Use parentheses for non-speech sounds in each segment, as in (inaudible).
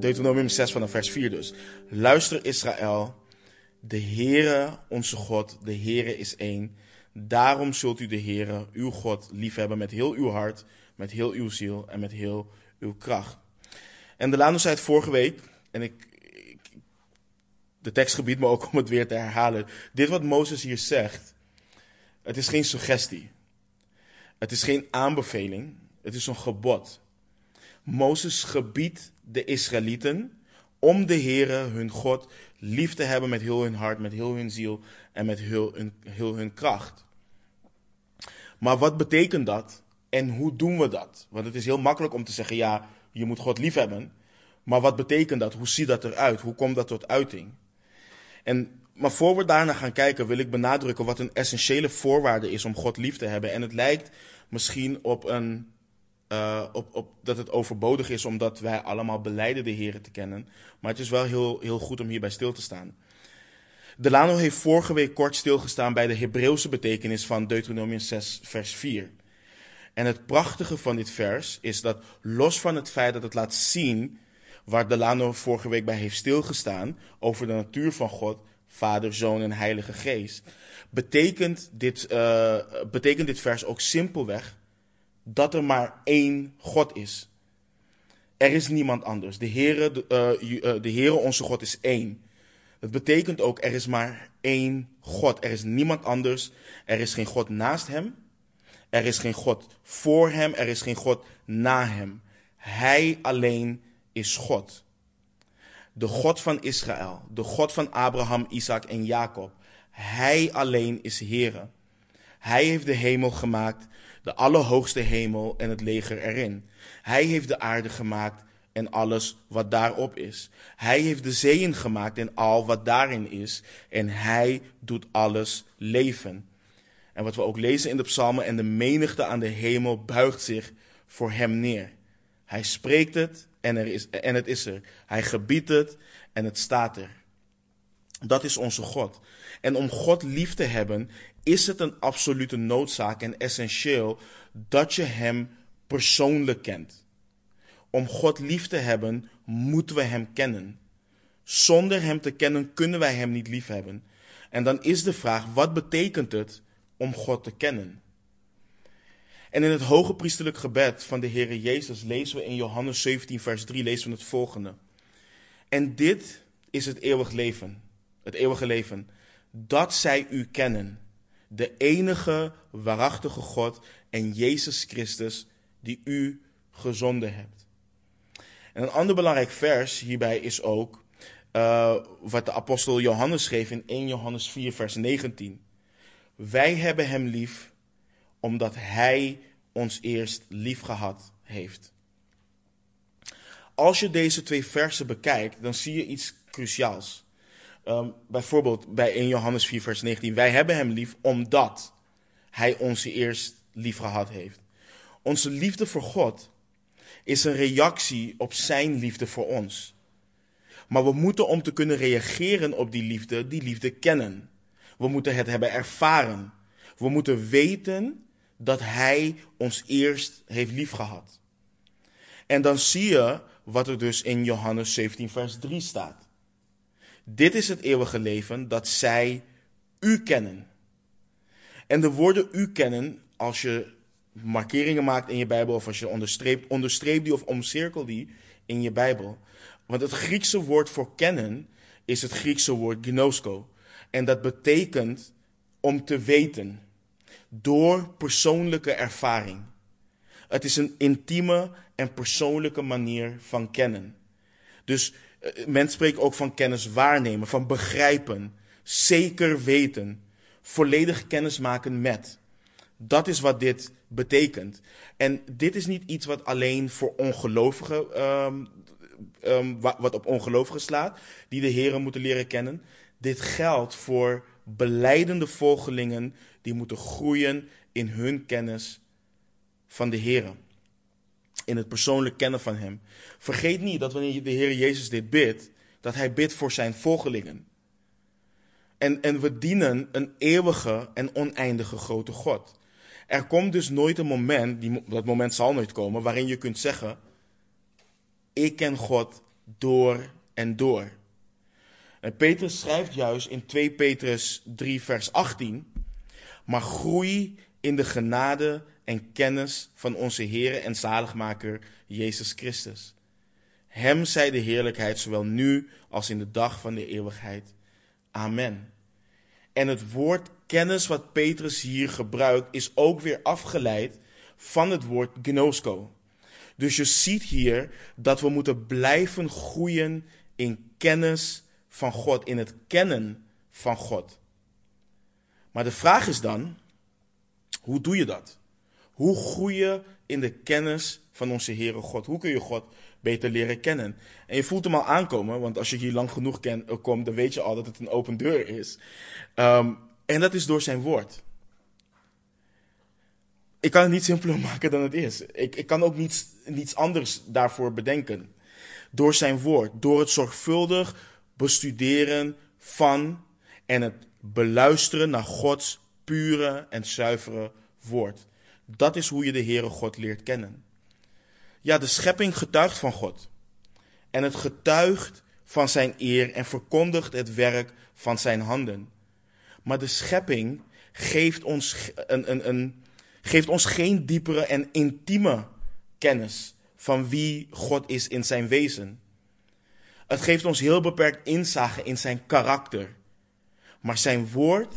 Deuteronomium 6 vanaf vers 4 dus. Luister Israël, de Heere onze God, de Heere is één. Daarom zult u de Heere, uw God, liefhebben met heel uw hart, met heel uw ziel en met heel uw kracht. En de Lano zei het vorige week, en ik, ik, de tekst gebiedt me ook om het weer te herhalen. Dit wat Mozes hier zegt, het is geen suggestie. Het is geen aanbeveling, het is een gebod. Mozes gebiedt de Israëlieten om de Heere, hun God, lief te hebben met heel hun hart, met heel hun ziel en met heel hun, heel hun kracht. Maar wat betekent dat en hoe doen we dat? Want het is heel makkelijk om te zeggen, ja, je moet God lief hebben. Maar wat betekent dat? Hoe ziet dat eruit? Hoe komt dat tot uiting? En, maar voor we daarna gaan kijken, wil ik benadrukken wat een essentiële voorwaarde is om God lief te hebben. En het lijkt misschien op een uh, op, op, dat het overbodig is omdat wij allemaal beleiden de Heer te kennen. Maar het is wel heel, heel goed om hierbij stil te staan. Delano heeft vorige week kort stilgestaan bij de Hebreeuwse betekenis van Deuteronomium 6, vers 4. En het prachtige van dit vers is dat, los van het feit dat het laat zien waar Delano vorige week bij heeft stilgestaan, over de natuur van God, Vader, Zoon en Heilige Geest, betekent dit, uh, betekent dit vers ook simpelweg dat er maar één God is. Er is niemand anders. De Heere, de, uh, de Heere onze God is één. Dat betekent ook, er is maar één God. Er is niemand anders. Er is geen God naast hem. Er is geen God voor hem. Er is geen God na hem. Hij alleen is God. De God van Israël. De God van Abraham, Isaac en Jacob. Hij alleen is Heere. Hij heeft de hemel gemaakt de allerhoogste hemel en het leger erin. Hij heeft de aarde gemaakt en alles wat daarop is. Hij heeft de zeeën gemaakt en al wat daarin is. En hij doet alles leven. En wat we ook lezen in de psalmen, en de menigte aan de hemel buigt zich voor hem neer. Hij spreekt het en, er is, en het is er. Hij gebiedt het en het staat er. Dat is onze God. En om God lief te hebben, is het een absolute noodzaak en essentieel dat je Hem persoonlijk kent. Om God lief te hebben, moeten we Hem kennen. Zonder Hem te kennen kunnen wij Hem niet lief hebben. En dan is de vraag, wat betekent het om God te kennen? En in het hoge priesterlijk gebed van de Heer Jezus lezen we in Johannes 17, vers 3, lezen we het volgende. En dit is het eeuwig leven, het eeuwige leven, dat zij u kennen, de enige waarachtige God en Jezus Christus die u gezonden hebt. En een ander belangrijk vers hierbij is ook uh, wat de apostel Johannes schreef in 1 Johannes 4, vers 19. Wij hebben hem lief omdat hij ons eerst lief gehad heeft. Als je deze twee versen bekijkt, dan zie je iets cruciaals. Um, bijvoorbeeld bij 1 Johannes 4, vers 19. Wij hebben hem lief omdat hij ons eerst lief gehad heeft. Onze liefde voor God is een reactie op zijn liefde voor ons. Maar we moeten om te kunnen reageren op die liefde, die liefde kennen. We moeten het hebben ervaren. We moeten weten dat hij ons eerst heeft lief gehad. En dan zie je wat er dus in Johannes 17, vers 3 staat. Dit is het eeuwige leven, dat zij u kennen. En de woorden u kennen, als je markeringen maakt in je Bijbel, of als je onderstreept, onderstreep die of omcirkel die in je Bijbel. Want het Griekse woord voor kennen is het Griekse woord gnosko. En dat betekent om te weten, door persoonlijke ervaring. Het is een intieme en persoonlijke manier van kennen. Dus men spreekt ook van kennis waarnemen, van begrijpen, zeker weten, volledig kennis maken met. Dat is wat dit betekent. En dit is niet iets wat alleen voor ongelovigen, um, um, wat op ongelovigen slaat, die de Heren moeten leren kennen. Dit geldt voor beleidende volgelingen die moeten groeien in hun kennis van de Heren in het persoonlijk kennen van Hem. Vergeet niet dat wanneer de Heer Jezus dit bidt, dat Hij bidt voor Zijn volgelingen. En, en we dienen een eeuwige en oneindige grote God. Er komt dus nooit een moment, die, dat moment zal nooit komen, waarin je kunt zeggen: Ik ken God door en door. En Petrus schrijft juist in 2 Petrus 3, vers 18: Maar groei in de genade en kennis van onze Heer en Zaligmaker Jezus Christus. Hem zij de heerlijkheid, zowel nu als in de dag van de eeuwigheid. Amen. En het woord kennis wat Petrus hier gebruikt, is ook weer afgeleid van het woord gnosko. Dus je ziet hier dat we moeten blijven groeien in kennis van God, in het kennen van God. Maar de vraag is dan, hoe doe je dat? Hoe groei je in de kennis van onze Heere God? Hoe kun je God beter leren kennen? En je voelt hem al aankomen, want als je hier lang genoeg ken, eh, komt, dan weet je al dat het een open deur is. Um, en dat is door zijn woord. Ik kan het niet simpeler (laughs) maken dan het is. Ik, ik kan ook niets, niets anders daarvoor bedenken. Door zijn woord, door het zorgvuldig bestuderen van en het beluisteren naar Gods pure en zuivere woord. Dat is hoe je de Heere God leert kennen. Ja, de schepping getuigt van God. En het getuigt van zijn eer en verkondigt het werk van zijn handen. Maar de schepping geeft ons, een, een, een, geeft ons geen diepere en intieme kennis van wie God is in zijn wezen. Het geeft ons heel beperkt inzage in zijn karakter. Maar zijn woord,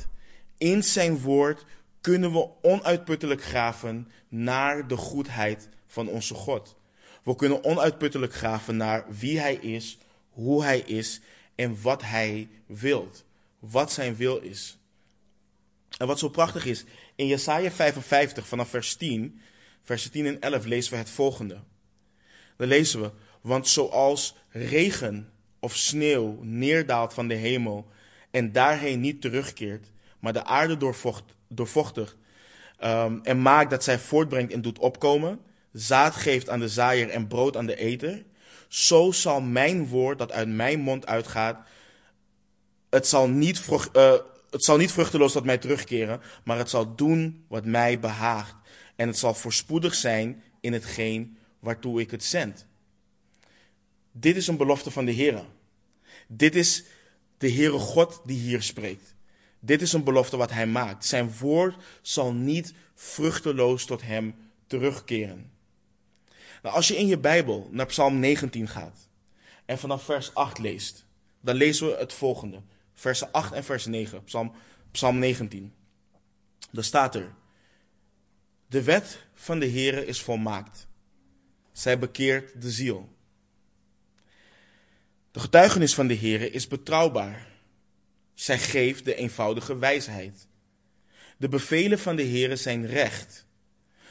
in zijn woord kunnen we onuitputtelijk graven naar de goedheid van onze God. We kunnen onuitputtelijk graven naar wie hij is, hoe hij is en wat hij wilt. Wat zijn wil is. En wat zo prachtig is, in Jesaja 55 vanaf vers 10, vers 10 en 11 lezen we het volgende. Dan lezen we, want zoals regen of sneeuw neerdaalt van de hemel en daarheen niet terugkeert, maar de aarde doorvocht, doorvochtigt um, en maakt dat zij voortbrengt en doet opkomen, zaad geeft aan de zaaier en brood aan de eter, zo zal mijn woord dat uit mijn mond uitgaat, het zal niet, uh, het zal niet vruchteloos tot mij terugkeren, maar het zal doen wat mij behaagt. En het zal voorspoedig zijn in hetgeen waartoe ik het zend. Dit is een belofte van de Heer. Dit is de Heere God die hier spreekt. Dit is een belofte wat hij maakt. Zijn woord zal niet vruchteloos tot hem terugkeren. Nou, als je in je Bijbel naar Psalm 19 gaat en vanaf vers 8 leest, dan lezen we het volgende. Versen 8 en vers 9, Psalm, Psalm 19. Daar staat er: De wet van de Heere is volmaakt. Zij bekeert de ziel. De getuigenis van de Heere is betrouwbaar. Zij geeft de eenvoudige wijsheid. De bevelen van de Heere zijn recht.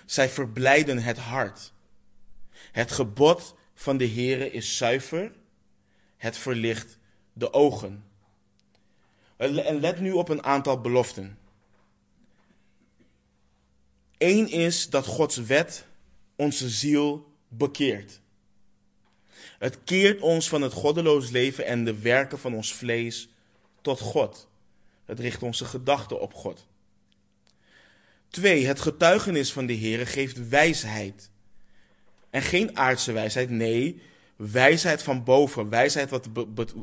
Zij verblijden het hart. Het gebod van de Heere is zuiver. Het verlicht de ogen. En let nu op een aantal beloften. Eén is dat Gods wet onze ziel bekeert. Het keert ons van het goddeloos leven en de werken van ons vlees tot God. Het richt onze gedachten op God. Twee, het getuigenis van de Heer geeft wijsheid. En geen aardse wijsheid, nee, wijsheid van boven. Wijsheid wat,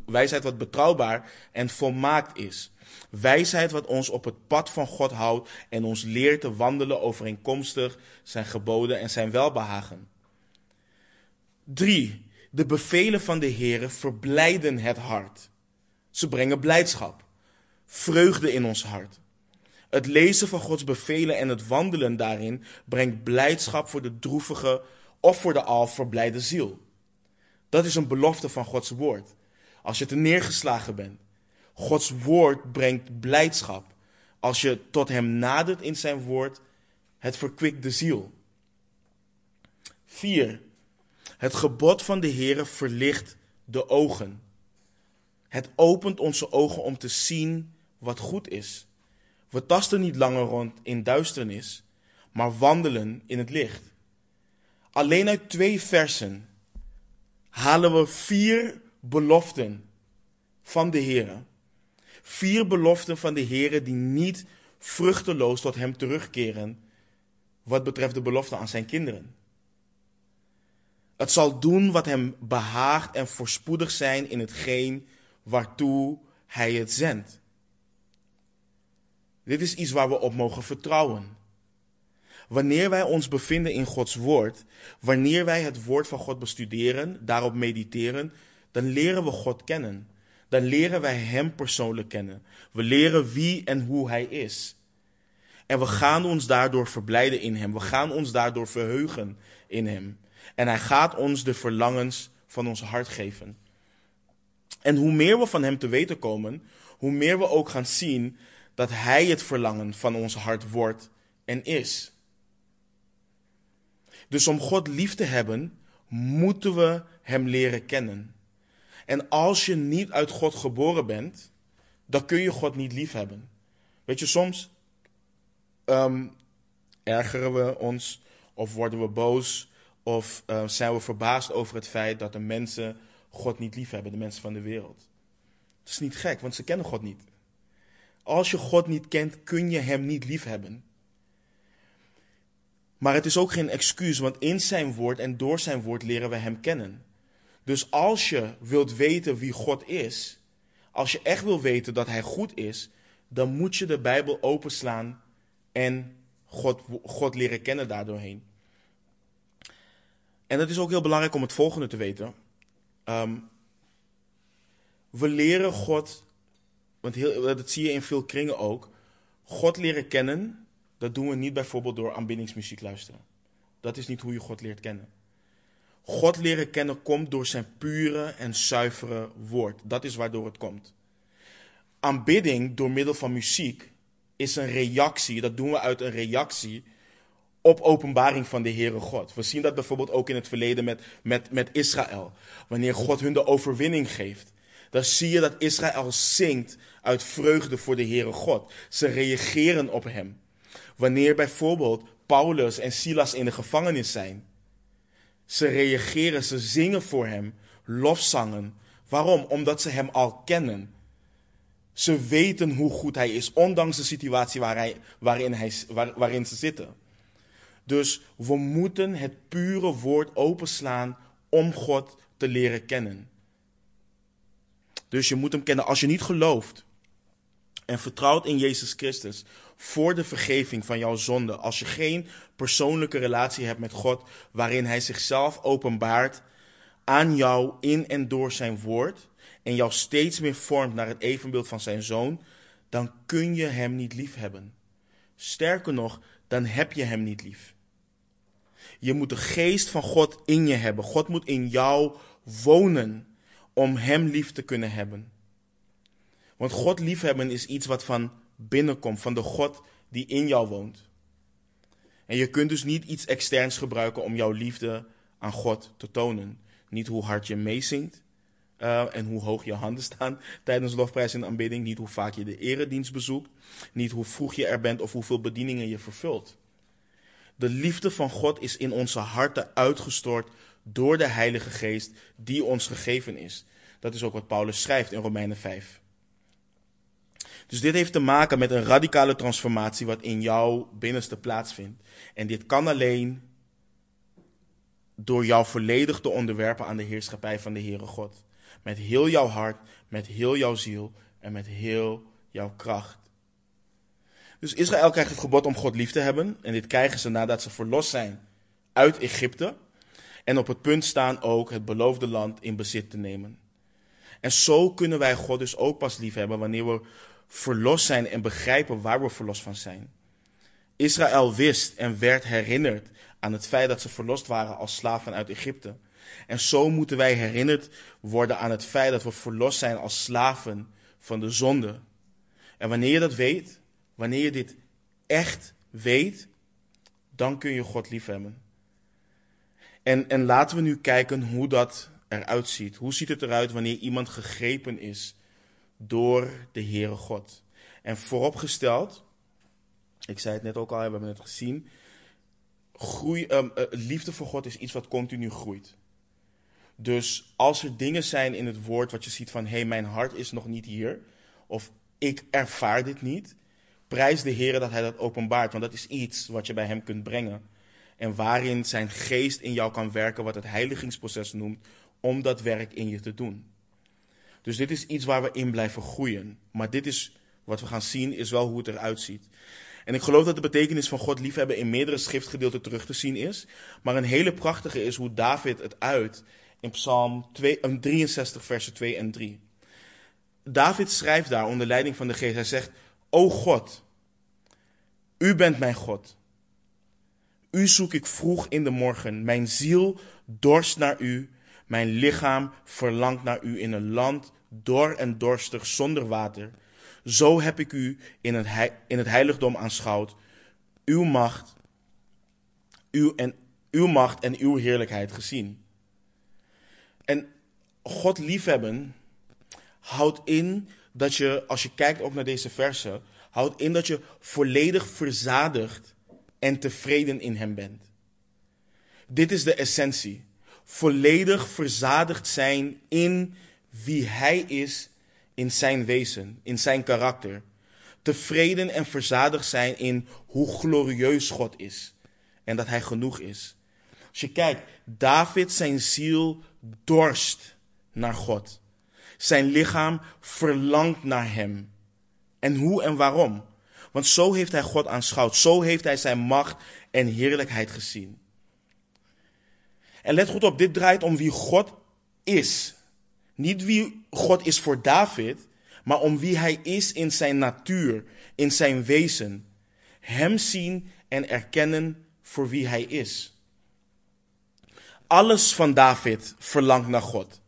wijsheid wat betrouwbaar en volmaakt is. Wijsheid wat ons op het pad van God houdt en ons leert te wandelen overeenkomstig zijn geboden en zijn welbehagen. Drie, de bevelen van de Heere verblijden het hart. Ze brengen blijdschap, vreugde in ons hart. Het lezen van Gods bevelen en het wandelen daarin brengt blijdschap voor de droevige of voor de al verblijde ziel. Dat is een belofte van Gods woord. Als je te neergeslagen bent. Gods woord brengt blijdschap. Als je tot Hem nadert in Zijn woord, het verkwikt de ziel. 4. Het gebod van de Heere verlicht de ogen. Het opent onze ogen om te zien wat goed is. We tasten niet langer rond in duisternis, maar wandelen in het licht. Alleen uit twee versen halen we vier beloften van de Heer. Vier beloften van de Heer die niet vruchteloos tot Hem terugkeren wat betreft de belofte aan zijn kinderen. Het zal doen wat hem behaagt en voorspoedig zijn in hetgeen waartoe hij het zendt. Dit is iets waar we op mogen vertrouwen. Wanneer wij ons bevinden in Gods woord, wanneer wij het woord van God bestuderen, daarop mediteren, dan leren we God kennen. Dan leren wij Hem persoonlijk kennen. We leren wie en hoe Hij is. En we gaan ons daardoor verblijden in Hem. We gaan ons daardoor verheugen in Hem. En Hij gaat ons de verlangens van ons hart geven. En hoe meer we van Hem te weten komen, hoe meer we ook gaan zien dat Hij het verlangen van ons hart wordt en is. Dus om God lief te hebben, moeten we Hem leren kennen. En als je niet uit God geboren bent, dan kun je God niet lief hebben. Weet je, soms um, ergeren we ons of worden we boos of uh, zijn we verbaasd over het feit dat de mensen God niet lief hebben, de mensen van de wereld. Dat is niet gek, want ze kennen God niet. Als je God niet kent, kun je Hem niet lief hebben. Maar het is ook geen excuus, want in zijn woord en door zijn woord leren we hem kennen. Dus als je wilt weten wie God is, als je echt wil weten dat hij goed is, dan moet je de Bijbel openslaan en God, God leren kennen daardoorheen. En het is ook heel belangrijk om het volgende te weten. Ehm, we leren God, want heel, dat zie je in veel kringen ook, God leren kennen dat doen we niet bijvoorbeeld door aanbiddingsmuziek luisteren. Dat is niet hoe je God leert kennen. God leren kennen komt door zijn pure en zuivere woord. Dat is waardoor het komt. Aanbidding door middel van muziek is een reactie. Dat doen we uit een reactie op openbaring van de Heere God. We zien dat bijvoorbeeld ook in het verleden met, met, met Israël. Wanneer God hun de overwinning geeft. Dan zie je dat Israël zingt uit vreugde voor de Heere God. Ze reageren op hem. Wanneer bijvoorbeeld Paulus en Silas in de gevangenis zijn. Ze reageren, ze zingen voor hem, lofzangen. Waarom? Omdat ze hem al kennen. Ze weten hoe goed hij is, ondanks de situatie waar hij, waarin, hij, waarin ze zitten. Dus we moeten het pure woord openslaan om God te leren kennen. Dus je moet hem kennen. Als je niet gelooft en vertrouwt in Jezus Christus, voor de vergeving van jouw zonde. Als je geen persoonlijke relatie hebt met God, waarin Hij zichzelf openbaart aan jou in en door Zijn woord, en jou steeds meer vormt naar het evenbeeld van Zijn Zoon, dan kun je Hem niet lief hebben. Sterker nog, dan heb je Hem niet lief. Je moet de geest van God in je hebben. God moet in jou wonen om Hem lief te kunnen hebben. Want God liefhebben is iets wat van binnenkomt, van de God die in jou woont. En je kunt dus niet iets externs gebruiken om jouw liefde aan God te tonen. Niet hoe hard je meezingt uh, en hoe hoog je handen staan (laughs) tijdens lofprijs en aanbidding. Niet hoe vaak je de eredienst bezoekt. Niet hoe vroeg je er bent of hoeveel bedieningen je vervult. De liefde van God is in onze harten uitgestort door de Heilige Geest die ons gegeven is. Dat is ook wat Paulus schrijft in Romeinen 5. Dus dit heeft te maken met een radicale transformatie wat in jouw binnenste plaatsvindt. En dit kan alleen door jou volledig te onderwerpen aan de heerschappij van de Heere God. Met heel jouw hart, met heel jouw ziel en met heel jouw kracht. Dus Israël krijgt het gebod om God lief te hebben. En dit krijgen ze nadat ze verlost zijn uit Egypte. En op het punt staan ook het beloofde land in bezit te nemen. En zo kunnen wij God dus ook pas lief hebben wanneer we verlost zijn en begrijpen waar we verlost van zijn. Israël wist en werd herinnerd aan het feit dat ze verlost waren als slaven uit Egypte. En zo moeten wij herinnerd worden aan het feit dat we verlost zijn als slaven van de zonde. En wanneer je dat weet, wanneer je dit echt weet, dan kun je God liefhebben. En, en laten we nu kijken hoe dat eruit ziet. Hoe ziet het eruit wanneer iemand gegrepen is door de Heere God. En vooropgesteld, ik zei het net ook al, we hebben het gezien, groei, um, liefde voor God is iets wat continu groeit. Dus als er dingen zijn in het woord wat je ziet van, hé, hey, mijn hart is nog niet hier, of ik ervaar dit niet, prijs de Heer dat Hij dat openbaart, want dat is iets wat je bij Hem kunt brengen. en waarin zijn geest in jou kan werken, wat het heiligingsproces noemt, om dat werk in je te doen. Dus dit is iets waar we in blijven groeien. Maar dit is wat we gaan zien, is wel hoe het eruit ziet. En ik geloof dat de betekenis van God liefhebben in meerdere schriftgedeelten terug te zien is. Maar een hele prachtige is hoe David het uit in Psalm 2, 63, versen 2 en 3. David schrijft daar onder leiding van de geest. Hij zegt, O God, u bent mijn God. U zoek ik vroeg in de morgen. Mijn ziel dorst naar u. Mijn lichaam verlangt naar u in een land dor en dorstig zonder water. Zo heb ik u in het, in het heiligdom aanschouwd. Uw macht, uw, en, uw macht en uw heerlijkheid gezien. En God liefhebben houdt in dat je, als je kijkt ook naar deze versen, houdt in dat je volledig verzadigd en tevreden in Hem bent. Dit is de essentie. Volledig verzadigd zijn in wie Hij is, in Zijn wezen, in Zijn karakter. Tevreden en verzadigd zijn in hoe glorieus God is en dat Hij genoeg is. Als je kijkt, David, zijn ziel dorst naar God. Zijn lichaam verlangt naar Hem. En hoe en waarom? Want zo heeft hij God aanschouwd. Zo heeft hij zijn macht en heerlijkheid gezien. En let goed op, dit draait om wie God is. Niet wie God is voor David, maar om wie hij is in zijn natuur, in zijn wezen. Hem zien en erkennen voor wie hij is. Alles van David verlangt naar God.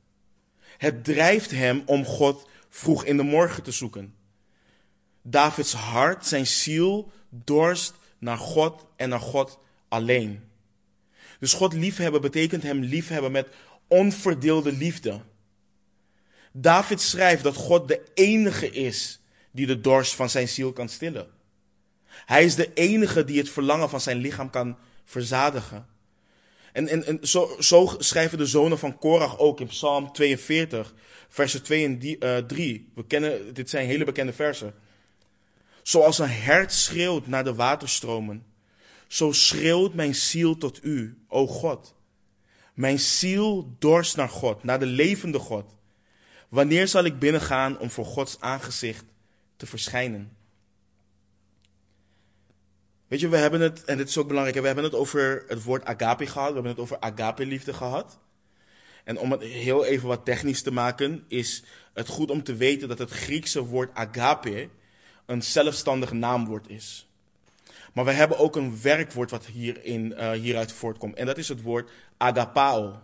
Het drijft hem om God vroeg in de morgen te zoeken. Davids hart, zijn ziel, dorst naar God en naar God alleen. Dus God liefhebben betekent hem liefhebben met onverdeelde liefde. David schrijft dat God de enige is die de dorst van zijn ziel kan stillen. Hij is de enige die het verlangen van zijn lichaam kan verzadigen. En, en, en zo, zo, schrijven de zonen van Korach ook in Psalm 42, versen 2 en 3. Uh, We kennen, dit zijn hele bekende versen. Zoals een hert schreeuwt naar de waterstromen, zo schreeuwt mijn ziel tot u, o God. Mijn ziel dorst naar God, naar de levende God. Wanneer zal ik binnengaan om voor Gods aangezicht te verschijnen? Weet je, we hebben het, en dit is ook belangrijk, we hebben het over het woord agape gehad, we hebben het over agape-liefde gehad. En om het heel even wat technisch te maken, is het goed om te weten dat het Griekse woord agape een zelfstandig naamwoord is. Maar we hebben ook een werkwoord wat hierin, uh, hieruit voortkomt. En dat is het woord agapao.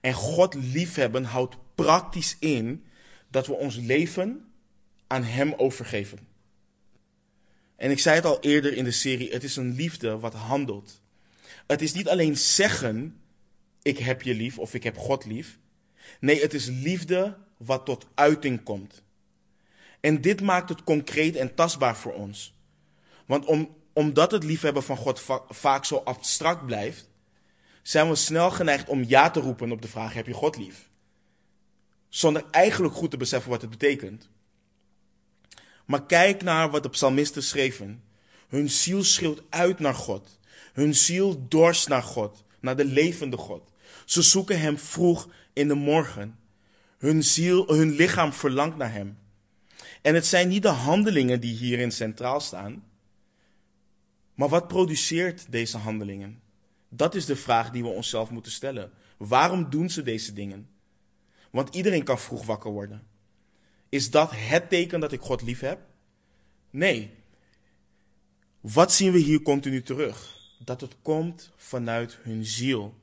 En God liefhebben houdt praktisch in dat we ons leven aan Hem overgeven. En ik zei het al eerder in de serie, het is een liefde wat handelt. Het is niet alleen zeggen, ik heb je lief of ik heb God lief. Nee, het is liefde wat tot uiting komt. En dit maakt het concreet en tastbaar voor ons. Want om, omdat het liefhebben van God vaak zo abstract blijft, zijn we snel geneigd om ja te roepen op de vraag: heb je God lief? Zonder eigenlijk goed te beseffen wat het betekent. Maar kijk naar wat de psalmisten schreven. Hun ziel schreeuwt uit naar God. Hun ziel dorst naar God, naar de levende God. Ze zoeken Hem vroeg in de morgen. Hun ziel, hun lichaam verlangt naar Hem. En het zijn niet de handelingen die hierin centraal staan. Maar wat produceert deze handelingen? Dat is de vraag die we onszelf moeten stellen. Waarom doen ze deze dingen? Want iedereen kan vroeg wakker worden. Is dat het teken dat ik God lief heb? Nee. Wat zien we hier continu terug? Dat het komt vanuit hun ziel.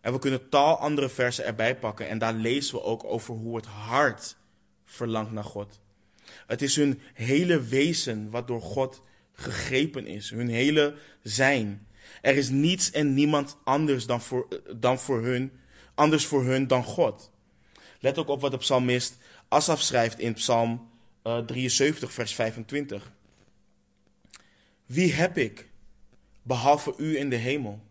En we kunnen tal andere versen erbij pakken en daar lezen we ook over hoe het hart verlangt naar God. Het is hun hele wezen wat door God gegrepen is, hun hele zijn. Er is niets en niemand anders dan voor, dan voor hun, anders voor hun dan God. Let ook op wat de psalmist Asaf schrijft in Psalm uh, eh, 73, vers 25. Wie heb ik, behalve u in de hemel?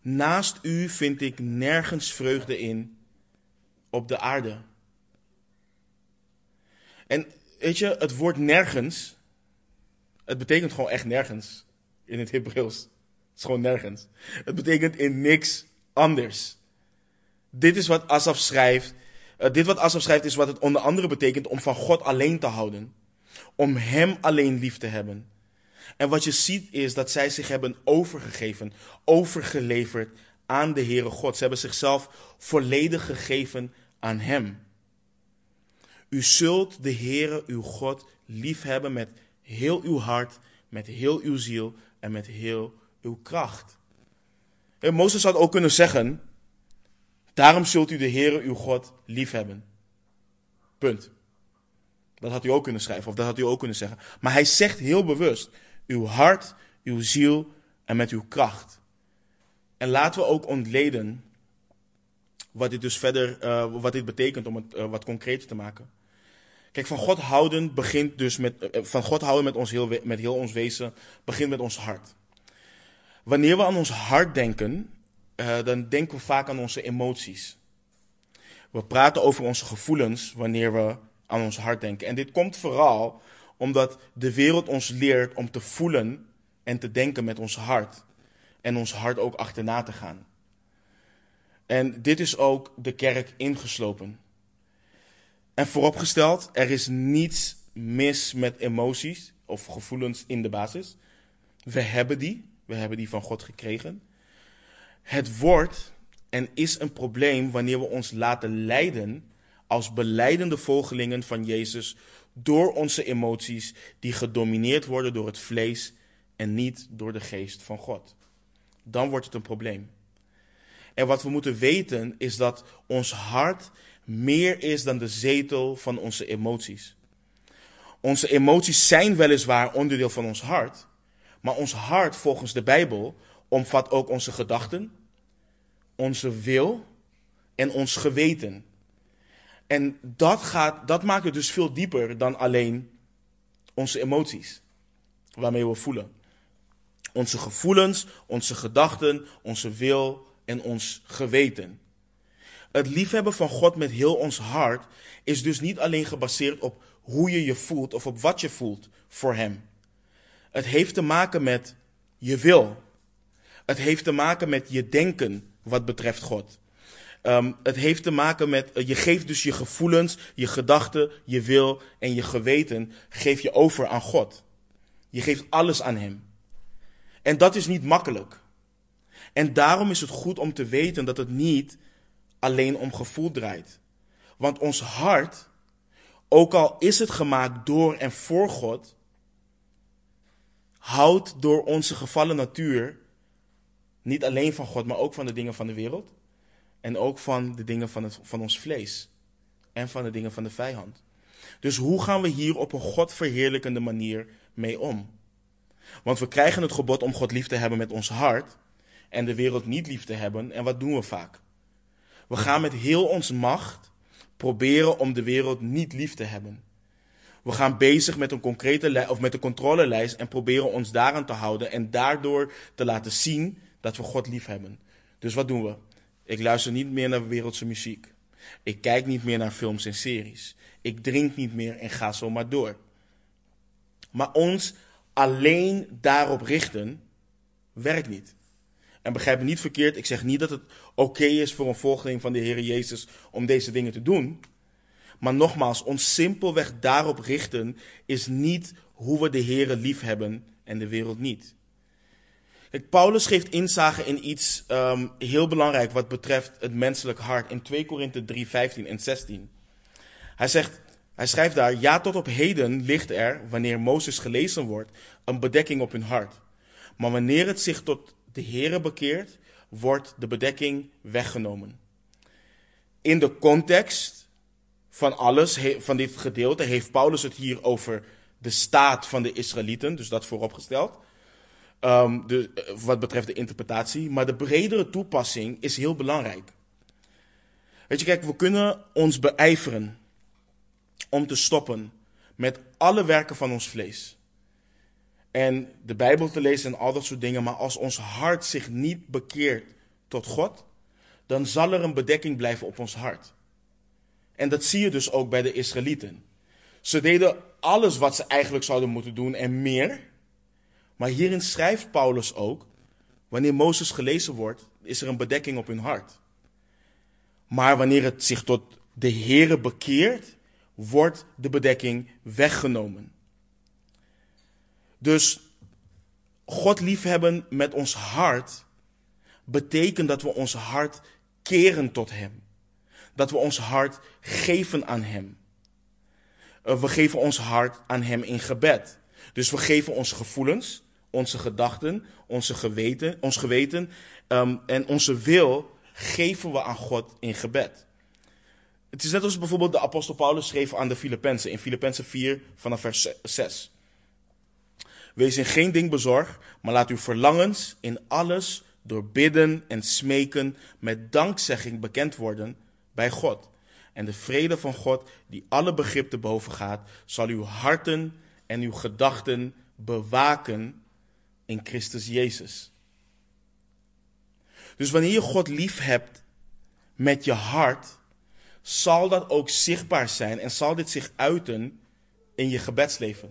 Naast u vind ik nergens vreugde in op de aarde. En weet je, het woord nergens, het betekent gewoon echt nergens in het Hebreeuws. is gewoon nergens. Het betekent in niks anders. Dit is wat Asaf schrijft. Uh, dit wat Asaf schrijft is wat het onder andere betekent om van God alleen te houden. Om Hem alleen lief te hebben. En wat je ziet is dat zij zich hebben overgegeven, overgeleverd aan de Heere God. Ze hebben zichzelf volledig gegeven aan Hem. U zult de Heere uw God liefhebben met heel uw hart, met heel uw ziel en met heel uw kracht. En Mozes had ook kunnen zeggen, daarom zult u de Heere uw God liefhebben. Punt. Dat had u ook kunnen schrijven, of dat had u ook kunnen zeggen. Maar hij zegt heel bewust, uw hart, uw ziel en met uw kracht. En laten we ook ontleden wat dit dus verder, uh, wat dit betekent om het uh, wat concreter te maken. Kijk, van God houden begint dus met, uh, van God houden met, ons heel, met heel ons wezen, begint met ons hart. Wanneer we aan ons hart denken, dan denken we vaak aan onze emoties. We praten over onze gevoelens wanneer we aan ons hart denken. En dit komt vooral omdat de wereld ons leert om te voelen en te denken met ons hart. En ons hart ook achterna te gaan. En dit is ook de kerk ingeslopen. En vooropgesteld, er is niets mis met emoties of gevoelens in de basis. We hebben die, we hebben die van God gekregen. Het wordt en is een probleem wanneer we ons laten leiden als beleidende volgelingen van Jezus door onze emoties die gedomineerd worden door het vlees en niet door de geest van God. Dan wordt het een probleem. En wat we moeten weten is dat ons hart meer is dan de zetel van onze emoties. Onze emoties zijn weliswaar onderdeel van ons hart, maar ons hart volgens de Bijbel omvat ook onze gedachten, onze wil en ons geweten. En dat, gaat, dat maakt het dus veel dieper dan alleen onze emoties, waarmee we voelen. Onze gevoelens, onze gedachten, onze wil en ons geweten. Het liefhebben van God met heel ons hart is dus niet alleen gebaseerd op hoe je je voelt of op wat je voelt voor Hem. Het heeft te maken met je wil. Het heeft te maken met je denken wat betreft God. Um, het heeft te maken met, uh, je geeft dus je gevoelens, je gedachten, je wil en je geweten, geef je over aan God. Je geeft alles aan Hem. En dat is niet makkelijk. En daarom is het goed om te weten dat het niet alleen om gevoel draait. Want ons hart, ook al is het gemaakt door en voor God, houdt door onze gevallen natuur niet alleen van God, maar ook van de dingen van de wereld. En ook van de dingen van, het, van ons vlees. En van de dingen van de vijand. Dus hoe gaan we hier op een Godverheerlijkende manier mee om? Want we krijgen het gebod om God lief te hebben met ons hart. En de wereld niet lief te hebben. En wat doen we vaak? We gaan met heel onze macht proberen om de wereld niet lief te hebben. We gaan bezig met een concrete of met een controlelijst en proberen ons daaraan te houden en daardoor te laten zien dat we God lief hebben. Dus wat doen we? Ik luister niet meer naar wereldse muziek. Ik kijk niet meer naar films en series. Ik drink niet meer en ga zo maar door. Maar ons alleen daarop richten, werkt niet. En begrijp me niet verkeerd, ik zeg niet dat het oké is voor een volgeling van de Heer Jezus om deze dingen te doen. Maar nogmaals, ons simpelweg daarop richten is niet hoe we de Heer lief hebben en de wereld niet. Paulus geeft inzage in iets um, heel belangrijk wat betreft het menselijk hart in 2 Korinthe 3, 15 en 16. Hij, zegt, hij schrijft daar, ja tot op heden ligt er, wanneer Mozes gelezen wordt, een bedekking op hun hart. Maar wanneer het zich tot de Here bekeert, wordt de bedekking weggenomen. In de context van alles, van dit gedeelte, heeft Paulus het hier over de staat van de Israëlieten, dus dat vooropgesteld. Um, wat betreft de interpretatie. Maar de bredere toepassing is heel belangrijk. Weet je, kijk, we kunnen ons beijveren om te stoppen met alle werken van ons vlees. En de Bijbel te lezen en al dat soort dingen. Maar als ons hart zich niet bekeert tot God, dan zal er een bedekking blijven op ons hart. En dat zie je dus ook bij de Israëlieten. Ze deden alles wat ze eigenlijk zouden moeten doen en meer. Maar hierin schrijft Paulus ook, wanneer Mozes gelezen wordt, is er een bedekking op hun hart. Maar wanneer het zich tot de Here bekeert, wordt de bedekking weggenomen. Dus God liefhebben met ons hart betekent dat we ons hart keren tot Hem. Dat we ons hart geven aan Hem. Eh, we geven ons hart aan Hem in gebed. Dus we geven onze gevoelens, onze gedachten, onze geweten, ons geweten um, en onze wil geven we aan God in gebed. Het is net als bijvoorbeeld de apostel Paulus schreef aan de Filippenzen in Filippenzen 4 vanaf vers 6. Wees in geen ding bezorgd, maar laat uw verlangens in alles door bidden en smeken met dankzegging bekend worden bij God. En de vrede van God, die alle begrip te boven gaat, zal uw harten en uw gedachten bewaken in Christus Jezus. Dus wanneer je God lief hebt met je hart, zal dat ook zichtbaar zijn en zal dit zich uiten in je gebedsleven.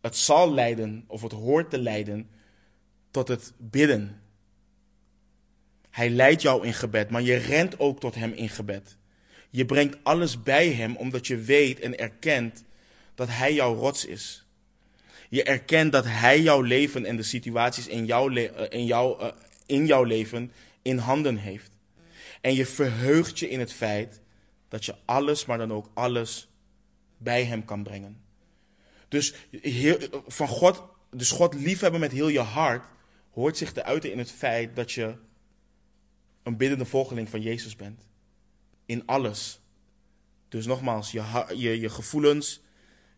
Het zal leiden, of het hoort te leiden, tot het bidden. Hij leidt jou in gebed, maar je rent ook tot Hem in gebed. Je brengt alles bij Hem omdat je weet en erkent dat Hij jouw rots is. Je erkent dat Hij jouw leven en de situaties in jouw, eh, in jouw, eh, in jouw leven in handen heeft. En je verheugt je in het feit dat je alles, maar dan ook alles bij Hem kan brengen. Dus, heel, van God, dus God liefhebben met heel je hart hoort zich te uiten in het feit dat je een biddende volgeling van Jezus bent. In alles. Dus nogmaals, je, je, je gevoelens,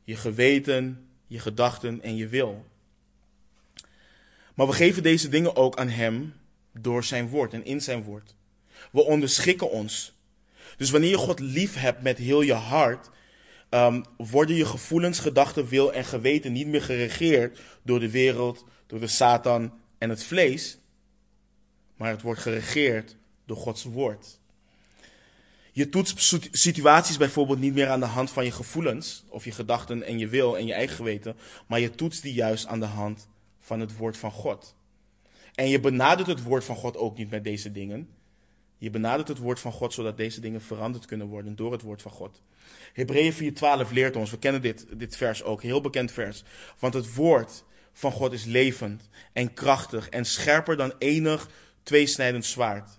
je geweten, je gedachten en je wil. Maar we geven deze dingen ook aan Hem door Zijn woord en in Zijn woord. We onderschikken ons. Dus wanneer je God lief hebt met heel je hart, um, worden je gevoelens, gedachten, wil en geweten niet meer geregeerd door de wereld, door de Satan en het vlees, maar het wordt geregeerd door Gods woord. Je toetst situaties bijvoorbeeld niet meer aan de hand van je gevoelens of je gedachten en je wil en je eigen geweten, maar je toetst die juist aan de hand van het woord van God. En je benadert het woord van God ook niet met deze dingen. Je benadert het woord van God zodat deze dingen veranderd kunnen worden door het woord van God. Hebreeën 4:12 leert ons, we kennen dit, dit vers ook, heel bekend vers. Want het woord van God is levend en krachtig en scherper dan enig tweesnijdend zwaard.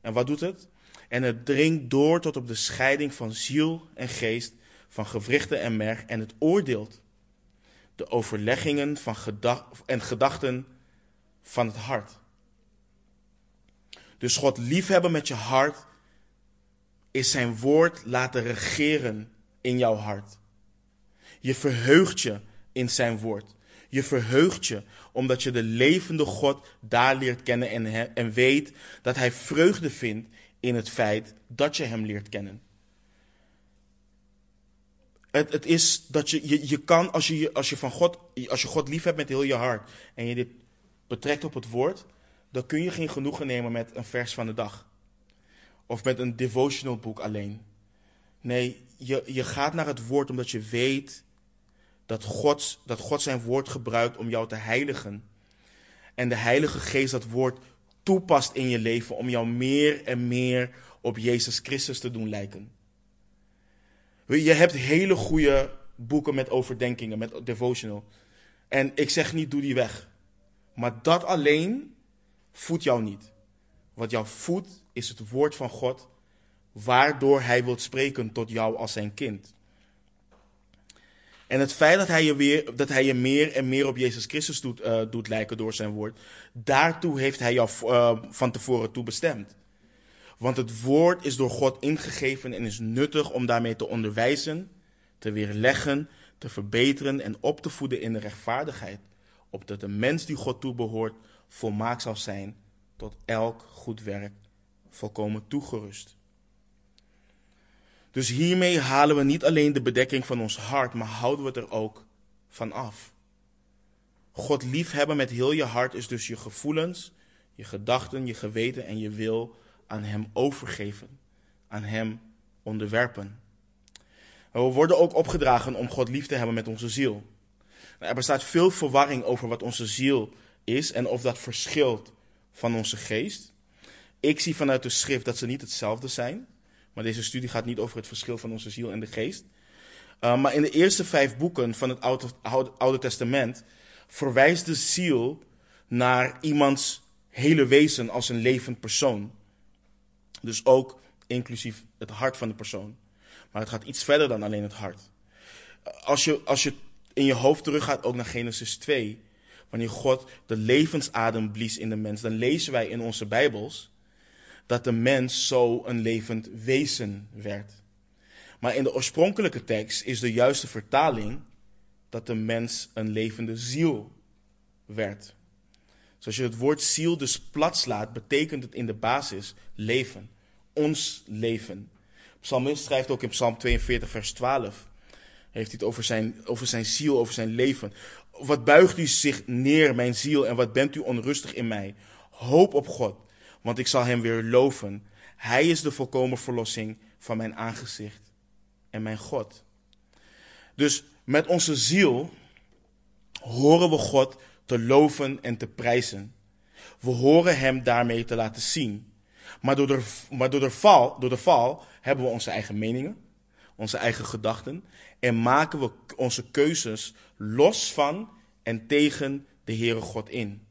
En wat doet het? En het dringt door tot op de scheiding van ziel en geest, van gewrichten en merg, en het oordeelt de overleggingen van en gedachten van het hart. Dus God liefhebben met je hart is zijn woord laten regeren in jouw hart. Je verheugt je in zijn woord. Je verheugt je omdat je de levende God daar leert kennen en, en weet dat hij vreugde vindt in het feit dat je hem leert kennen. Het, het is dat je, je, je kan, als je, als, je van God, als je God lief hebt met heel je hart en je dit betrekt op het woord, dan kun je geen genoegen nemen met een vers van de dag. Of met een devotional boek alleen. Nee, je, je gaat naar het woord omdat je weet dat God, dat God zijn woord gebruikt om jou te heiligen. En de Heilige Geest dat woord toepast in je leven om jou meer en meer op Jezus Christus te doen lijken. Je hebt hele goede boeken met overdenkingen, met devotional. En ik zeg niet, doe die weg. Maar dat alleen voedt jou niet. Wat jou voedt is het woord van God, waardoor hij wilt spreken tot jou als zijn kind. En het feit dat hij je, weer, dat hij je meer en meer op Jezus Christus doet, uh, doet lijken door zijn woord, daartoe heeft hij jou uh, van tevoren toe bestemd. Want het woord is door God ingegeven en is nuttig om daarmee te onderwijzen, te weerleggen, te verbeteren en op te voeden in de rechtvaardigheid, opdat de mens die God toebehoort volmaakt zal zijn tot elk goed werk, volkomen toegerust. Dus hiermee halen we niet alleen de bedekking van ons hart, maar houden we het er ook van af. God liefhebben met heel je hart is dus je gevoelens, je gedachten, je geweten en je wil aan Hem overgeven, aan Hem onderwerpen. We worden ook opgedragen om God lief te hebben met onze ziel. Nou, er bestaat veel verwarring over wat onze ziel is en of dat verschilt van onze geest. Ik zie vanuit de schrift dat ze niet hetzelfde zijn. Maar deze studie gaat niet over het verschil van onze ziel en de geest. Uh, maar in de eerste vijf boeken van het Oude, Oude Testament verwijst de ziel naar iemands hele wezen als een levend persoon. Dus ook inclusief het hart van de persoon. Maar het gaat iets verder dan alleen het hart. Als je, als je in je hoofd teruggaat ook naar Genesis 2, wanneer God de levensadem blies in de mens, dan lezen wij in onze Bijbels dat de mens zo een levend wezen werd. Maar in de oorspronkelijke tekst is de juiste vertaling dat de mens een levende ziel werd. Zoals je het woord ziel dus plat slaat, betekent het in de basis leven. Ons leven. Psalmist schrijft ook in Psalm 42, vers 12. Heeft hij het over zijn, over zijn ziel, over zijn leven. Wat buigt u zich neer, mijn ziel, en wat bent u onrustig in mij? Hoop op God, want ik zal hem weer loven. Hij is de volkomen verlossing van mijn aangezicht en mijn God. Dus met onze ziel horen we God te loven en te prijzen. We horen Hem daarmee te laten zien. Maar door de, maar door de, val, door de val hebben we onze eigen meningen, onze eigen gedachten en maken we onze keuzes los van en tegen de Heere God in.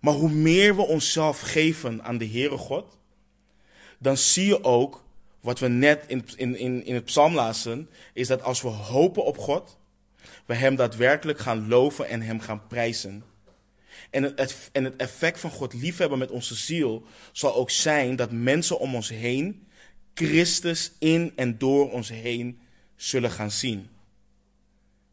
Maar hoe meer we onszelf geven aan de Heere God, dan zie je ook wat we net in, in, in het psalm lazen, is dat als we hopen op God, we Hem daadwerkelijk gaan loven en Hem gaan prijzen. En het, en het effect van God liefhebben met onze ziel zal ook zijn dat mensen om ons heen Christus in en door ons heen zullen gaan zien.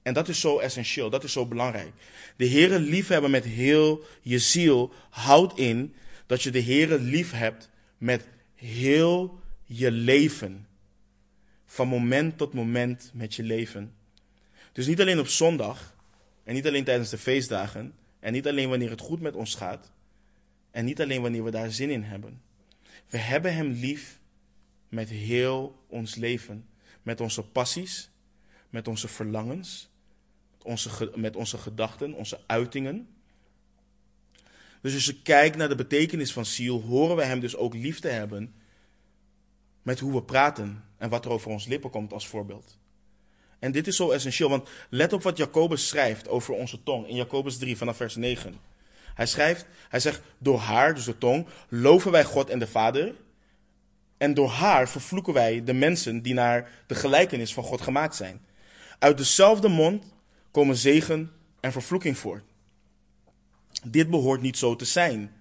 En dat is zo essentieel, dat is zo belangrijk. De Heere liefhebben met heel je ziel houdt in dat je de Heere lief hebt met heel je leven. Van moment tot moment met je leven. Dus niet alleen op zondag en niet alleen tijdens de feestdagen en niet alleen wanneer het goed met ons gaat en niet alleen wanneer we daar zin in hebben. We hebben Hem lief met heel ons leven. Met onze passies, met onze verlangens, onze, met onze gedachten, onze uitingen. Dus als je kijkt naar de betekenis van ziel, horen we Hem dus ook lief te hebben met hoe we praten en wat er over ons lippen komt als voorbeeld. En dit is zo essentieel, want let op wat Jacobus schrijft over onze tong in Jacobus 3 vanaf vers 9. Hij schrijft, hij zegt, door haar, dus de tong, loven wij God en de Vader. En door haar vervloeken wij de mensen die naar de gelijkenis van God gemaakt zijn. Uit dezelfde mond komen zegen en vervloeking voort. Dit behoort niet zo te zijn,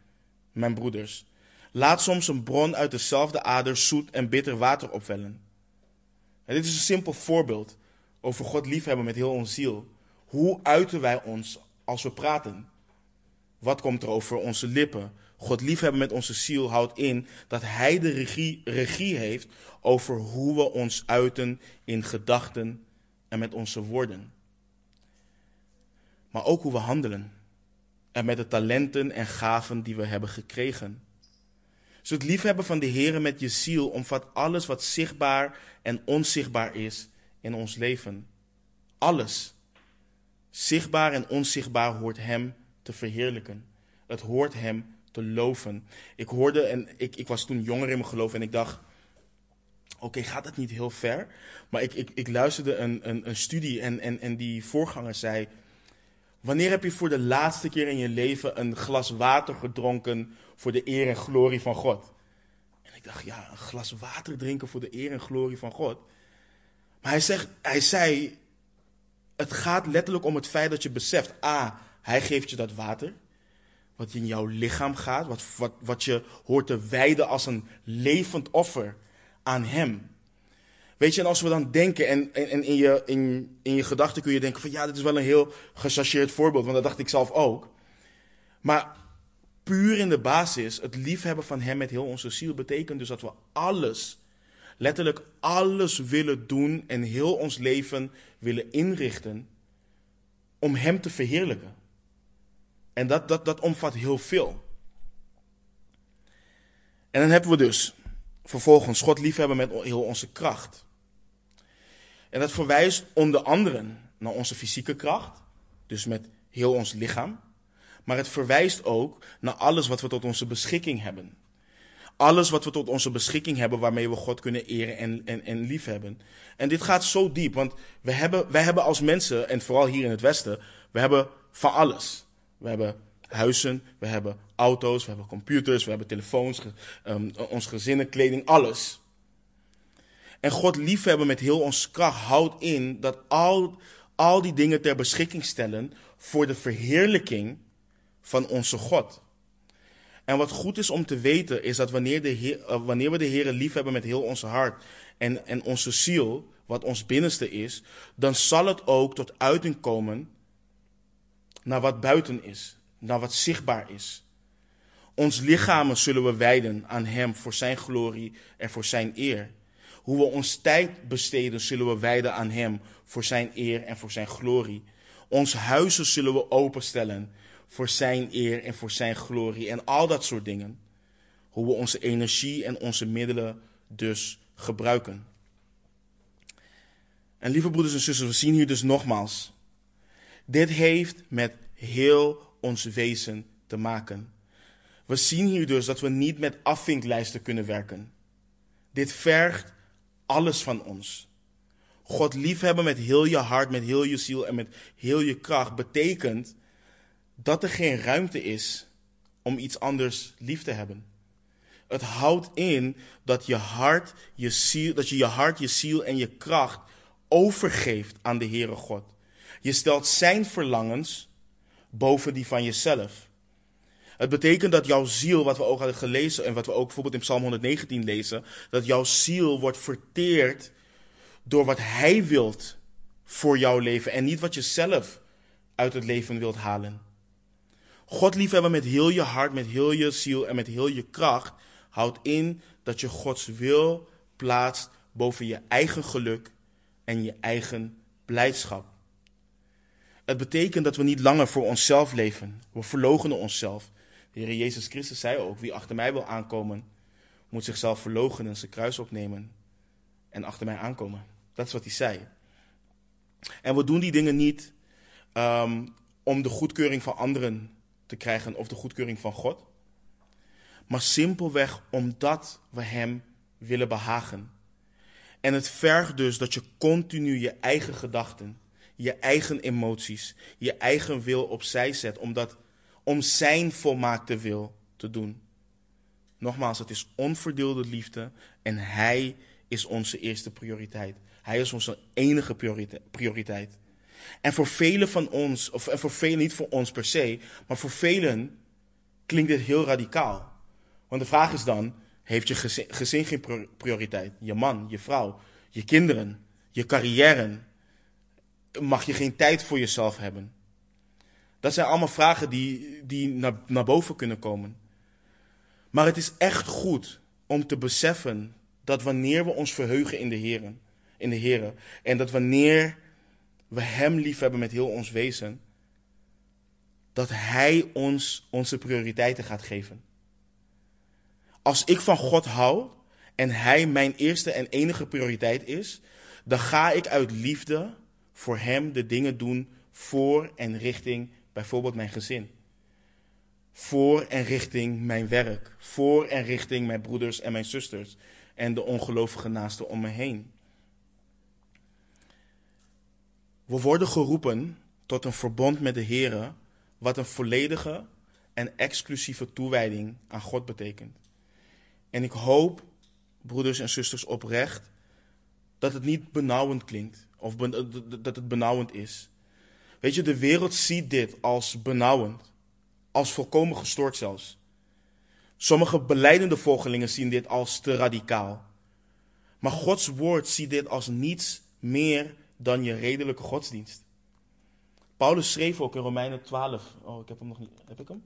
mijn broeders. Laat soms een bron uit dezelfde ader zoet en bitter water opwellen. En dit is een simpel voorbeeld over God liefhebben met heel ons ziel. Hoe uiten wij ons als we praten? Wat komt er over onze lippen? God liefhebben met onze ziel houdt in dat Hij de regie, regie heeft over hoe we ons uiten in gedachten en met onze woorden. Maar ook hoe we handelen en met de talenten en gaven die we hebben gekregen. Dus het liefhebben van de Heer met je ziel omvat alles wat zichtbaar en onzichtbaar is in ons leven. Alles. Zichtbaar en onzichtbaar hoort Hem te verheerlijken. Het hoort Hem te loven. Ik hoorde, en ik, ik was toen jonger in mijn geloof en ik dacht, oké, gaat het niet heel ver? Maar ik, ik, ik luisterde een, een, een studie en, en, en die voorganger zei, wanneer heb je voor de laatste keer in je leven een glas water gedronken voor de eer en glorie van God. En ik dacht, ja, een glas water drinken voor de eer en glorie van God. Maar hij, zegt, hij zei, het gaat letterlijk om het feit dat je beseft, a, hij geeft je dat water, wat in jouw lichaam gaat, wat, wat, wat je hoort te wijden als een levend offer aan hem. Weet je, en als we dan denken, en, in je, in, in je gedachten kun je denken van ja, dit is wel een heel gechargeerd voorbeeld, want dat dacht ik zelf ook. Maar puur in de basis, het liefhebben van Hem met heel onze ziel, betekent dus dat we alles, letterlijk alles willen doen en heel ons leven willen inrichten om Hem te verheerlijken. En dat, dat, dat omvat heel veel. En dan hebben we dus vervolgens God liefhebben met heel onze kracht. En dat verwijst onder andere naar onze fysieke kracht, dus met heel ons lichaam maar het verwijst ook naar alles wat we tot onze beschikking hebben. Alles wat we tot onze beschikking hebben waarmee we God kunnen eren en, en, en liefhebben. En dit gaat zo diep, want we hebben, wij hebben als mensen, en vooral hier in het Westen, we hebben van alles. We hebben huizen, we hebben auto's, we hebben computers, we hebben telefoons, um, ons gezinnen, kleding, alles. En God liefhebben met heel ons kracht houdt in dat al, al die dingen ter beschikking stellen voor de verheerlijking van onze God. En wat goed is om te weten is dat wanneer, de uh, wanneer we de Heer liefhebben met heel ons hart en, en onze ziel, wat ons binnenste is, dan zal het ook tot uiting komen naar wat buiten is, naar wat zichtbaar is. Ons lichamen zullen we wijden aan Hem voor Zijn glorie en voor Zijn eer. Hoe we ons tijd besteden, zullen we wijden aan Hem voor Zijn eer en voor Zijn glorie. Ons huizen zullen we openstellen voor Zijn eer en voor Zijn glorie en al dat soort dingen. Hoe we onze energie en onze middelen dus gebruiken. En lieve broeders en zusters, we zien hier dus nogmaals. Dit heeft met heel ons wezen te maken. We zien hier dus dat we niet met afvinklijsten kunnen werken. Dit vergt alles van ons. God liefhebben met heel je hart, met heel je ziel en met heel je kracht betekent dat er geen ruimte is om iets anders lief te hebben. Het houdt in dat je hart, je ziel, dat je je hart, je ziel en je kracht overgeeft aan de Heere God. Je stelt zijn verlangens boven die van jezelf. Het betekent dat jouw ziel, wat we ook hadden gelezen en wat we ook bijvoorbeeld in Psalm 119 lezen, dat jouw ziel wordt verteerd door wat Hij wilt voor jouw leven en niet wat je zelf uit het leven wilt halen. God liefhebben met heel je hart, met heel je ziel en met heel je kracht houdt in dat je Gods wil plaatst boven je eigen geluk en je eigen blijdschap. Het betekent dat we niet langer voor onszelf leven. We verloochenen onszelf. De Heer Jezus Christus zei ook: Wie achter mij wil aankomen, moet zichzelf verloochenen, zijn kruis opnemen en achter mij aankomen. Dat is wat hij zei. En we doen die dingen niet um, om de goedkeuring van anderen te krijgen of de goedkeuring van God, maar simpelweg omdat we Hem willen behagen. En het vergt dus dat je continu je eigen gedachten, je eigen emoties, je eigen wil opzij zet, omdat, om Zijn volmaakte wil te doen. Nogmaals, het is onverdeelde liefde en Hij is onze eerste prioriteit. Hij is onze enige prioriteit. En voor velen van ons, of voor velen niet voor ons per se, maar voor velen klinkt dit heel radicaal. Want de vraag is dan, heeft je gezin, gezin geen prioriteit? Je man, je vrouw, je kinderen, je carrière? Mag je geen tijd voor jezelf hebben? Dat zijn allemaal vragen die, die naar, naar boven kunnen komen. Maar het is echt goed om te beseffen dat wanneer we ons verheugen in de Heer, in de Heer en dat wanneer we Hem lief hebben met heel ons wezen, dat Hij ons onze prioriteiten gaat geven. Als ik van God hou en Hij mijn eerste en enige prioriteit is, dan ga ik uit liefde voor Hem de dingen doen voor en richting bijvoorbeeld mijn gezin. Voor en richting mijn werk. Voor en richting mijn broeders en mijn zusters. En de ongelovige naasten om me heen. We worden geroepen tot een verbond met de Here, wat een volledige en exclusieve toewijding aan God betekent. En ik hoop, broeders en zusters, oprecht dat het niet benauwend klinkt of dat het benauwend is. Weet je, de wereld ziet dit als benauwend, als volkomen gestoord zelfs. Sommige beleidende volgelingen zien dit als te radicaal. Maar Gods woord ziet dit als niets meer dan je redelijke godsdienst. Paulus schreef ook in Romeinen 12. Oh, ik heb hem nog niet. Heb ik hem?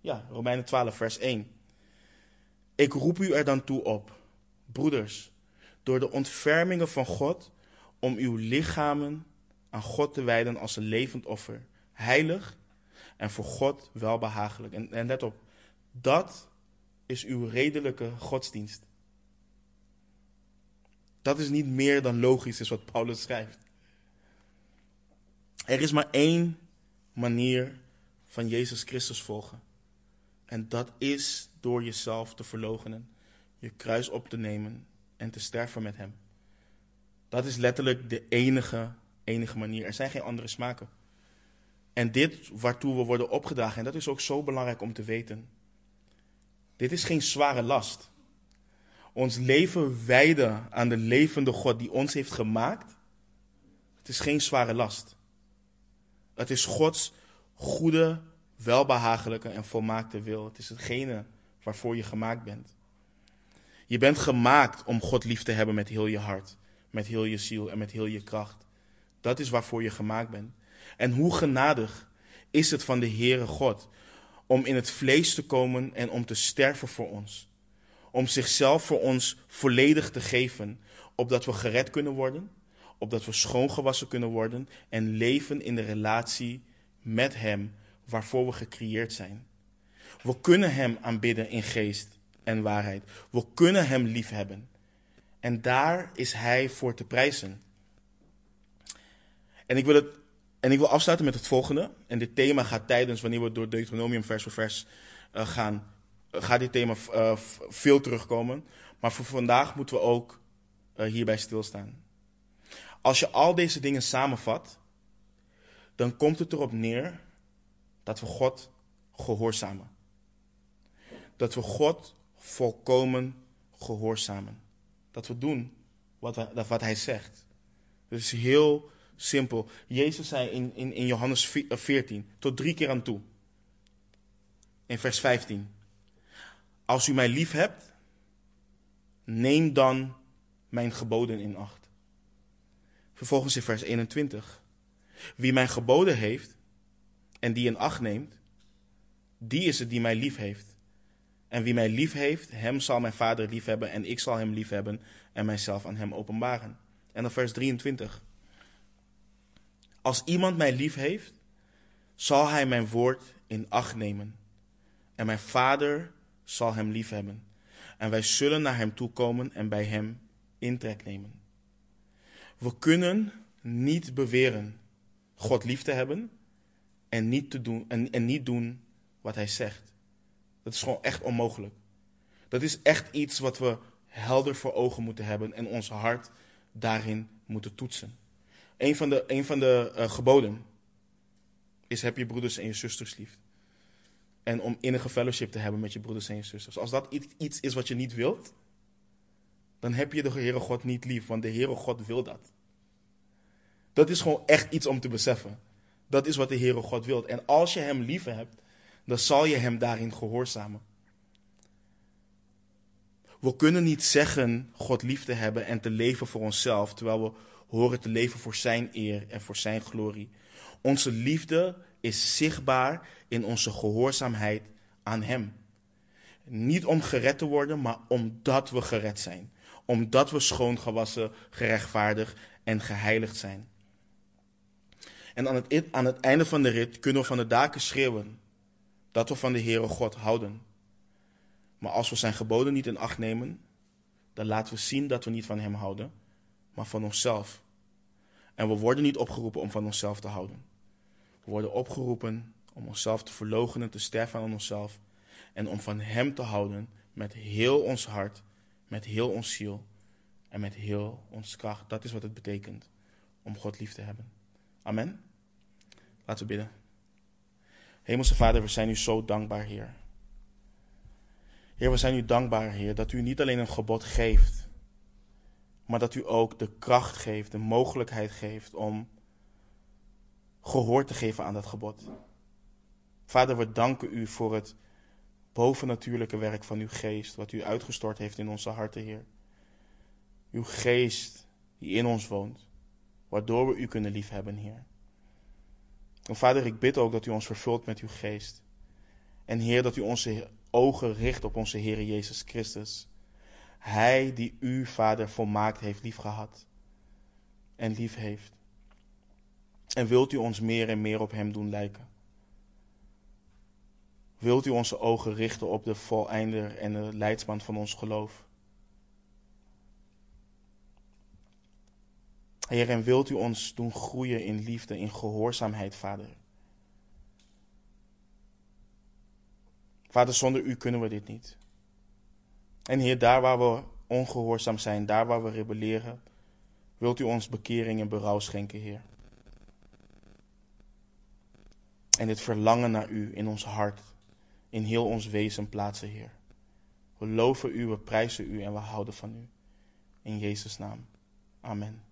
Ja, Romeinen 12, vers 1. Ik roep u er dan toe op, broeders, door de ontfermingen van God, om uw lichamen aan God te wijden als een levend offer, heilig en voor God welbehagelijk. En, en let op, dat is uw redelijke godsdienst. Dat is niet meer dan logisch, is wat Paulus schrijft. Er is maar één manier van Jezus Christus volgen. En dat is door jezelf te verloochenen, je kruis op te nemen en te sterven met Hem. Dat is letterlijk de enige, enige manier. Er zijn geen andere smaken. En dit waartoe we worden opgedragen, en dat is ook zo belangrijk om te weten. Dit is geen zware last. Ons leven wijden aan de levende God die ons heeft gemaakt. Het is geen zware last. Het is Gods goede, welbehagelijke en volmaakte wil. Het is hetgene waarvoor je gemaakt bent. Je bent gemaakt om God lief te hebben met heel je hart, met heel je ziel en met heel je kracht. Dat is waarvoor je gemaakt bent. En hoe genadig is het van de Heere God om in het vlees te komen en om te sterven voor ons. Om zichzelf voor ons volledig te geven, opdat we gered kunnen worden, opdat we schoongewassen kunnen worden en leven in de relatie met Hem waarvoor we gecreëerd zijn. We kunnen Hem aanbidden in geest en waarheid. We kunnen Hem liefhebben. En daar is Hij voor te prijzen. En ik wil, het, en ik wil afsluiten met het volgende. En dit thema gaat tijdens, wanneer we door Deuteronomium vers voor vers uh, gaan, uh, gaat dit thema uh, veel terugkomen. Maar voor vandaag moeten we ook hierbij stilstaan. Als je al deze dingen samenvat, dan komt het erop neer dat we God gehoorzamen. Dat we God volkomen gehoorzamen. Dat we doen wat, wat hij zegt. Het is heel simpel. Jezus zei in, in, in Johannes 14, eh, tot drie keer aan toe. In vers 15. Als u mij lief hebt, neem dan mijn geboden in acht. Vervolgens in vers 21. Wie mijn geboden heeft en die in acht neemt, die is het die mij lief heeft. En wie mij lief heeft, hem zal mijn vader lief hebben en ik zal hem lief hebben en mijzelf aan hem openbaren. En dan vers 23. Als iemand mij lief heeft, zal hij mijn woord in acht nemen. En mijn vader zal hem lief hebben. En wij zullen naar hem toe komen en bij hem intrek nemen. We kunnen niet beweren God lief te hebben en niet, te doen, en, en niet doen wat hij zegt. Dat is gewoon echt onmogelijk. Dat is echt iets wat we helder voor ogen moeten hebben en ons hart daarin moeten toetsen. Een van de, een van de uh, geboden is heb je broeders en je zusters lief. En om innige fellowship te hebben met je broeders en je zusters. Als dat iets is wat je niet wilt, dan heb je de Heere God niet lief, want de Heere God wil dat. Dat is gewoon echt iets om te beseffen. Dat is wat de Heere God wil. En als je Hem lief hebt, dan zal je Hem daarin gehoorzamen. We kunnen niet zeggen God lief te hebben en te leven voor onszelf, terwijl we horen te leven voor Zijn eer en voor Zijn glorie. Onze liefde is zichtbaar in onze gehoorzaamheid aan Hem. Niet om gered te worden, maar omdat we gered zijn. Omdat we schoongewassen, gerechtvaardigd en geheiligd zijn. En aan het, aan het einde van de rit kunnen we van de daken schreeuwen dat we van de Heere God houden. Maar als we zijn geboden niet in acht nemen, dan laten we zien dat we niet van Hem houden, maar van onszelf. En we worden niet opgeroepen om van onszelf te houden. We worden opgeroepen om onszelf te verloochenen, te sterven aan onszelf en om van Hem te houden met heel ons hart, met heel ons ziel en met heel ons kracht. Dat is wat het betekent om God lief te hebben. Amen. Laten we bidden. Hemelse Vader, we zijn u zo dankbaar, Heer. Heer, we zijn u dankbaar, Heer, dat u niet alleen een gebod geeft, maar dat u ook de kracht geeft, de mogelijkheid geeft om gehoor te geven aan dat gebod. Vader, we danken u voor het bovennatuurlijke werk van uw geest, wat u uitgestort heeft in onze harten, Heer. Uw geest die in ons woont, waardoor we u kunnen liefhebben, Heer. En vader, ik bid ook dat u ons vervult met uw geest. En Heer, dat u onze ogen richt op onze Heer Jezus Christus. Hij die u, Vader, volmaakt heeft liefgehad en lief heeft. En wilt u ons meer en meer op Hem doen lijken? Wilt u onze ogen richten op de voleinder en de leidsman van ons geloof? Heer, en wilt u ons doen groeien in liefde, in gehoorzaamheid, Vader? Vader, zonder u kunnen we dit niet. En Heer, daar waar we ongehoorzaam zijn, daar waar we rebelleren, wilt u ons bekering en berouw schenken, Heer. En dit verlangen naar u in ons hart, in heel ons wezen plaatsen, Heer. We loven u, we prijzen u en we houden van u. In Jezus' naam. Amen.